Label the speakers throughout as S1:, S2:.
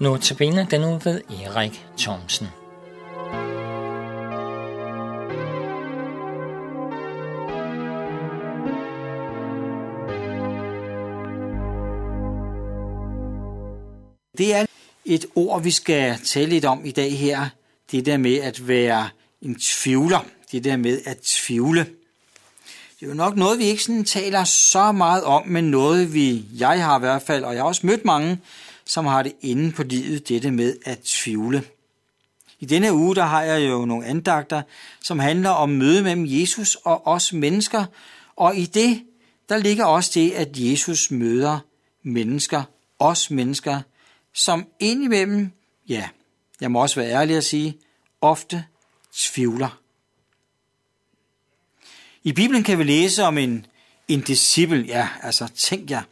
S1: Notabene den nu ved Erik Thomsen.
S2: Det er et ord, vi skal tale lidt om i dag her. Det der med at være en tvivler. Det der med at tvivle. Det er jo nok noget, vi ikke sådan taler så meget om, men noget, vi, jeg har i hvert fald, og jeg har også mødt mange, som har det inde på livet, dette med at tvivle. I denne uge, der har jeg jo nogle andagter, som handler om møde mellem Jesus og os mennesker, og i det, der ligger også det, at Jesus møder mennesker, os mennesker, som indimellem, ja, jeg må også være ærlig at sige, ofte tvivler. I Bibelen kan vi læse om en, en disciple, ja, altså tænk jer,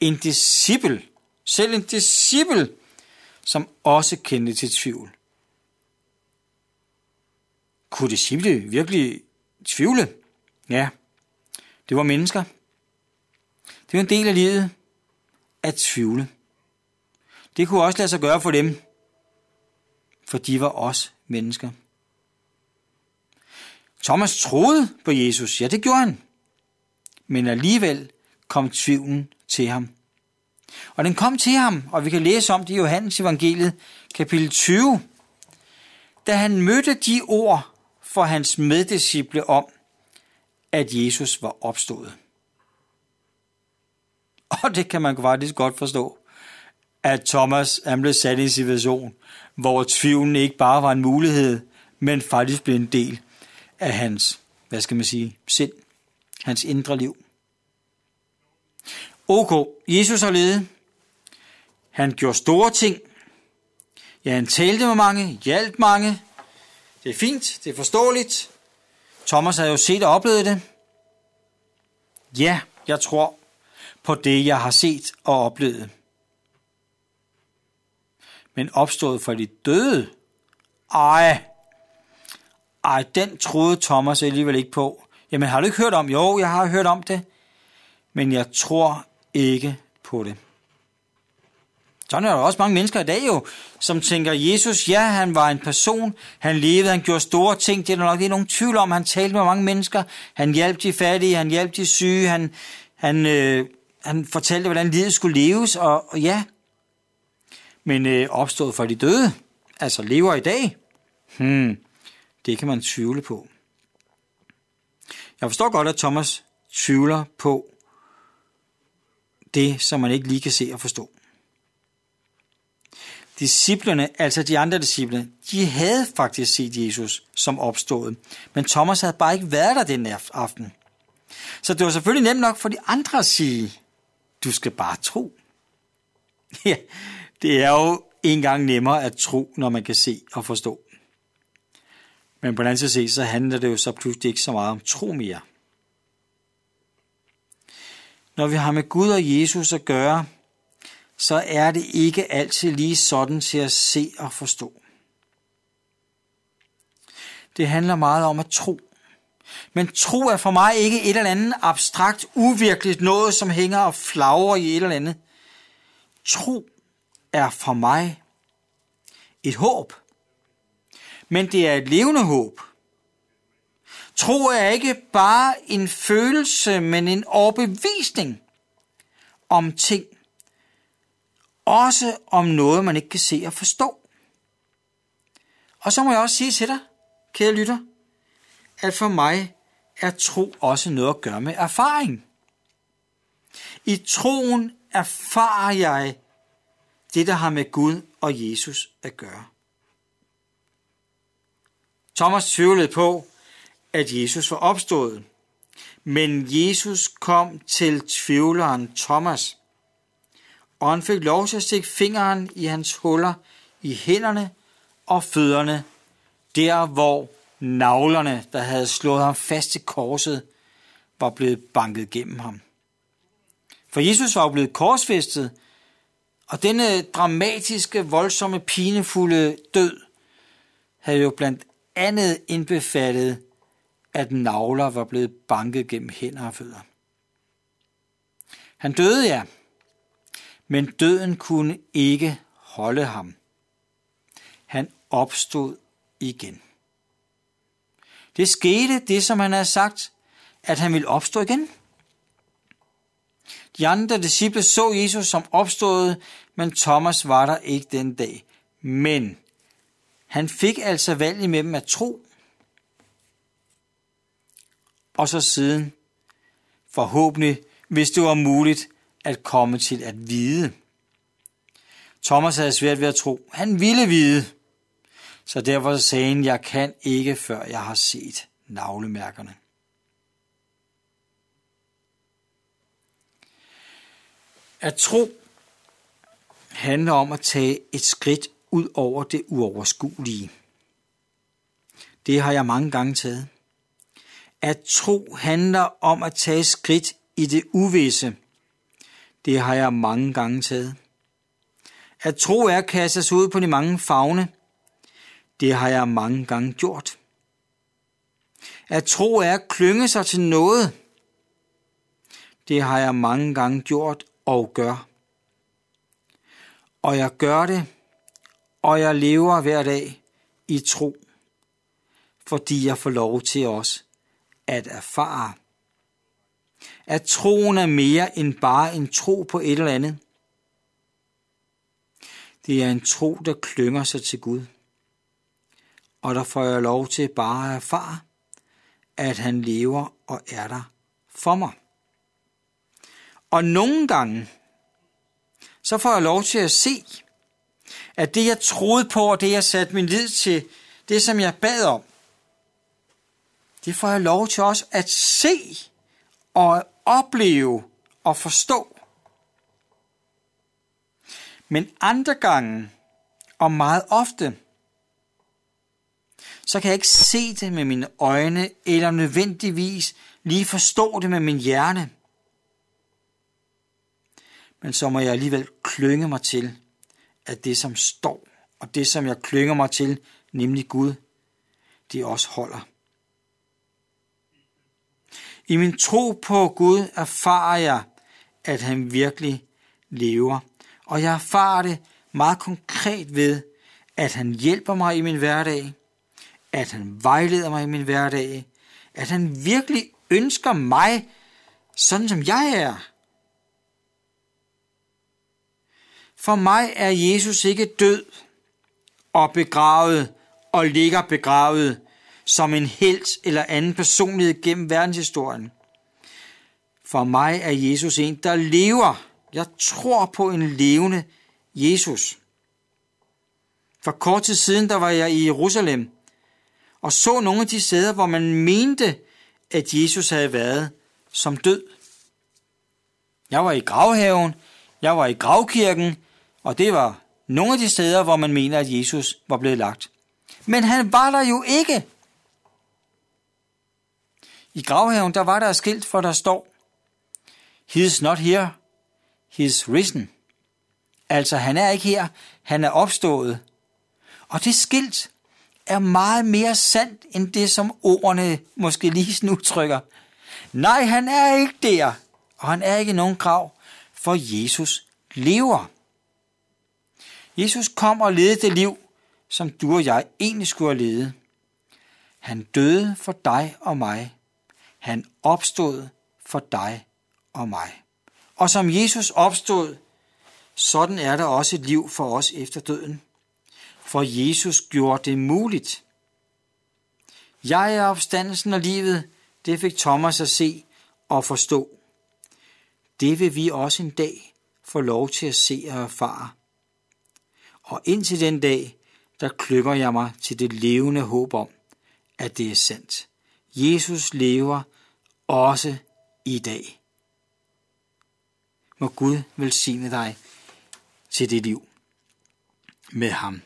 S2: en disciple, selv en disciple, som også kendte til tvivl. Kunne disciple virkelig tvivle? Ja, det var mennesker. Det var en del af livet at tvivle. Det kunne også lade sig gøre for dem, for de var også mennesker. Thomas troede på Jesus, ja det gjorde han, men alligevel kom tvivlen til ham. Og den kom til ham, og vi kan læse om det i Johannes evangeliet, kapitel 20, da han mødte de ord for hans meddisciple om, at Jesus var opstået. Og det kan man faktisk godt forstå, at Thomas han blev sat i en situation, hvor tvivlen ikke bare var en mulighed, men faktisk blev en del af hans, hvad skal man sige, sind, hans indre liv. Ok, Jesus har ledet. Han gjorde store ting. Ja, han talte med mange, hjalp mange. Det er fint, det er forståeligt. Thomas har jo set og oplevet det. Ja, jeg tror på det, jeg har set og oplevet. Men opstået for de døde? Ej, ej, den troede Thomas alligevel ikke på. Jamen, har du ikke hørt om? Jo, jeg har hørt om det. Men jeg tror ikke på det. Sådan er der også mange mennesker i dag jo, som tænker, Jesus, ja, han var en person, han levede, han gjorde store ting, det er der nok ikke nogen tvivl om, han talte med mange mennesker, han hjalp de fattige, han hjalp de syge, han, han, øh, han fortalte, hvordan livet skulle leves, og, og ja, men øh, opstået for de døde, altså lever i dag, hmm, det kan man tvivle på. Jeg forstår godt, at Thomas tvivler på det, som man ikke lige kan se og forstå. Disciplerne, altså de andre disciple, de havde faktisk set Jesus som opstået, men Thomas havde bare ikke været der den aften. Så det var selvfølgelig nemt nok for de andre at sige, du skal bare tro. Ja, det er jo en gang nemmere at tro, når man kan se og forstå. Men på den anden side, så handler det jo så pludselig ikke så meget om tro mere. Når vi har med Gud og Jesus at gøre, så er det ikke altid lige sådan til at se og forstå. Det handler meget om at tro. Men tro er for mig ikke et eller andet abstrakt, uvirkeligt noget, som hænger og flagrer i et eller andet. Tro er for mig et håb. Men det er et levende håb. Tro er ikke bare en følelse, men en overbevisning om ting. Også om noget, man ikke kan se og forstå. Og så må jeg også sige til dig, kære lytter, at for mig er tro også noget at gøre med erfaring. I troen erfarer jeg det, der har med Gud og Jesus at gøre. Thomas tvivlede på, at Jesus var opstået, men Jesus kom til tvivleren Thomas, og han fik lov til at stikke fingeren i hans huller i hænderne og fødderne, der hvor navlerne, der havde slået ham fast til korset, var blevet banket gennem ham. For Jesus var jo blevet korsfæstet, og denne dramatiske, voldsomme, pinefulde død havde jo blandt andet indbefattet, at navler var blevet banket gennem hænder og fødder. Han døde, ja, men døden kunne ikke holde ham. Han opstod igen. Det skete det, som han havde sagt, at han ville opstå igen. De andre disciple så Jesus som opstået, men Thomas var der ikke den dag. Men han fik altså valg med at tro, og så siden forhåbentlig, hvis det var muligt, at komme til at vide. Thomas havde svært ved at tro. Han ville vide. Så derfor sagde han, jeg kan ikke, før jeg har set navlemærkerne. At tro handler om at tage et skridt ud over det uoverskuelige. Det har jeg mange gange taget. At tro handler om at tage skridt i det uvisse. Det har jeg mange gange taget. At tro er at kaste sig ud på de mange fagne. Det har jeg mange gange gjort. At tro er at klynge sig til noget. Det har jeg mange gange gjort og gør. Og jeg gør det, og jeg lever hver dag i tro, fordi jeg får lov til os at erfare, at troen er mere end bare en tro på et eller andet. Det er en tro, der klynger sig til Gud. Og der får jeg lov til bare at erfare, at han lever og er der for mig. Og nogle gange, så får jeg lov til at se, at det jeg troede på, og det jeg satte min lid til, det som jeg bad om, det får jeg lov til også at se og opleve og forstå. Men andre gange, og meget ofte, så kan jeg ikke se det med mine øjne, eller nødvendigvis lige forstå det med min hjerne. Men så må jeg alligevel klynge mig til, at det som står, og det som jeg klynger mig til, nemlig Gud, det også holder. I min tro på Gud erfarer jeg, at han virkelig lever. Og jeg erfarer det meget konkret ved, at han hjælper mig i min hverdag, at han vejleder mig i min hverdag, at han virkelig ønsker mig, sådan som jeg er. For mig er Jesus ikke død og begravet og ligger begravet som en helt eller anden personlighed gennem verdenshistorien. For mig er Jesus en, der lever. Jeg tror på en levende Jesus. For kort tid siden, der var jeg i Jerusalem, og så nogle af de steder, hvor man mente, at Jesus havde været som død. Jeg var i gravhaven, jeg var i gravkirken, og det var nogle af de steder, hvor man mener, at Jesus var blevet lagt. Men han var der jo ikke. I gravhaven, der var der et skilt, for der står, He is not here, he is risen. Altså, han er ikke her, han er opstået. Og det skilt er meget mere sandt, end det, som ordene måske lige nu trykker. Nej, han er ikke der, og han er ikke i nogen grav, for Jesus lever. Jesus kom og levede det liv, som du og jeg egentlig skulle have levet. Han døde for dig og mig, han opstod for dig og mig. Og som Jesus opstod, sådan er der også et liv for os efter døden. For Jesus gjorde det muligt. Jeg er opstandelsen og livet, det fik Thomas at se og forstå. Det vil vi også en dag få lov til at se og erfare. Og indtil den dag, der klykker jeg mig til det levende håb om, at det er sandt. Jesus lever også i dag. Må Gud velsigne dig til dit liv med ham.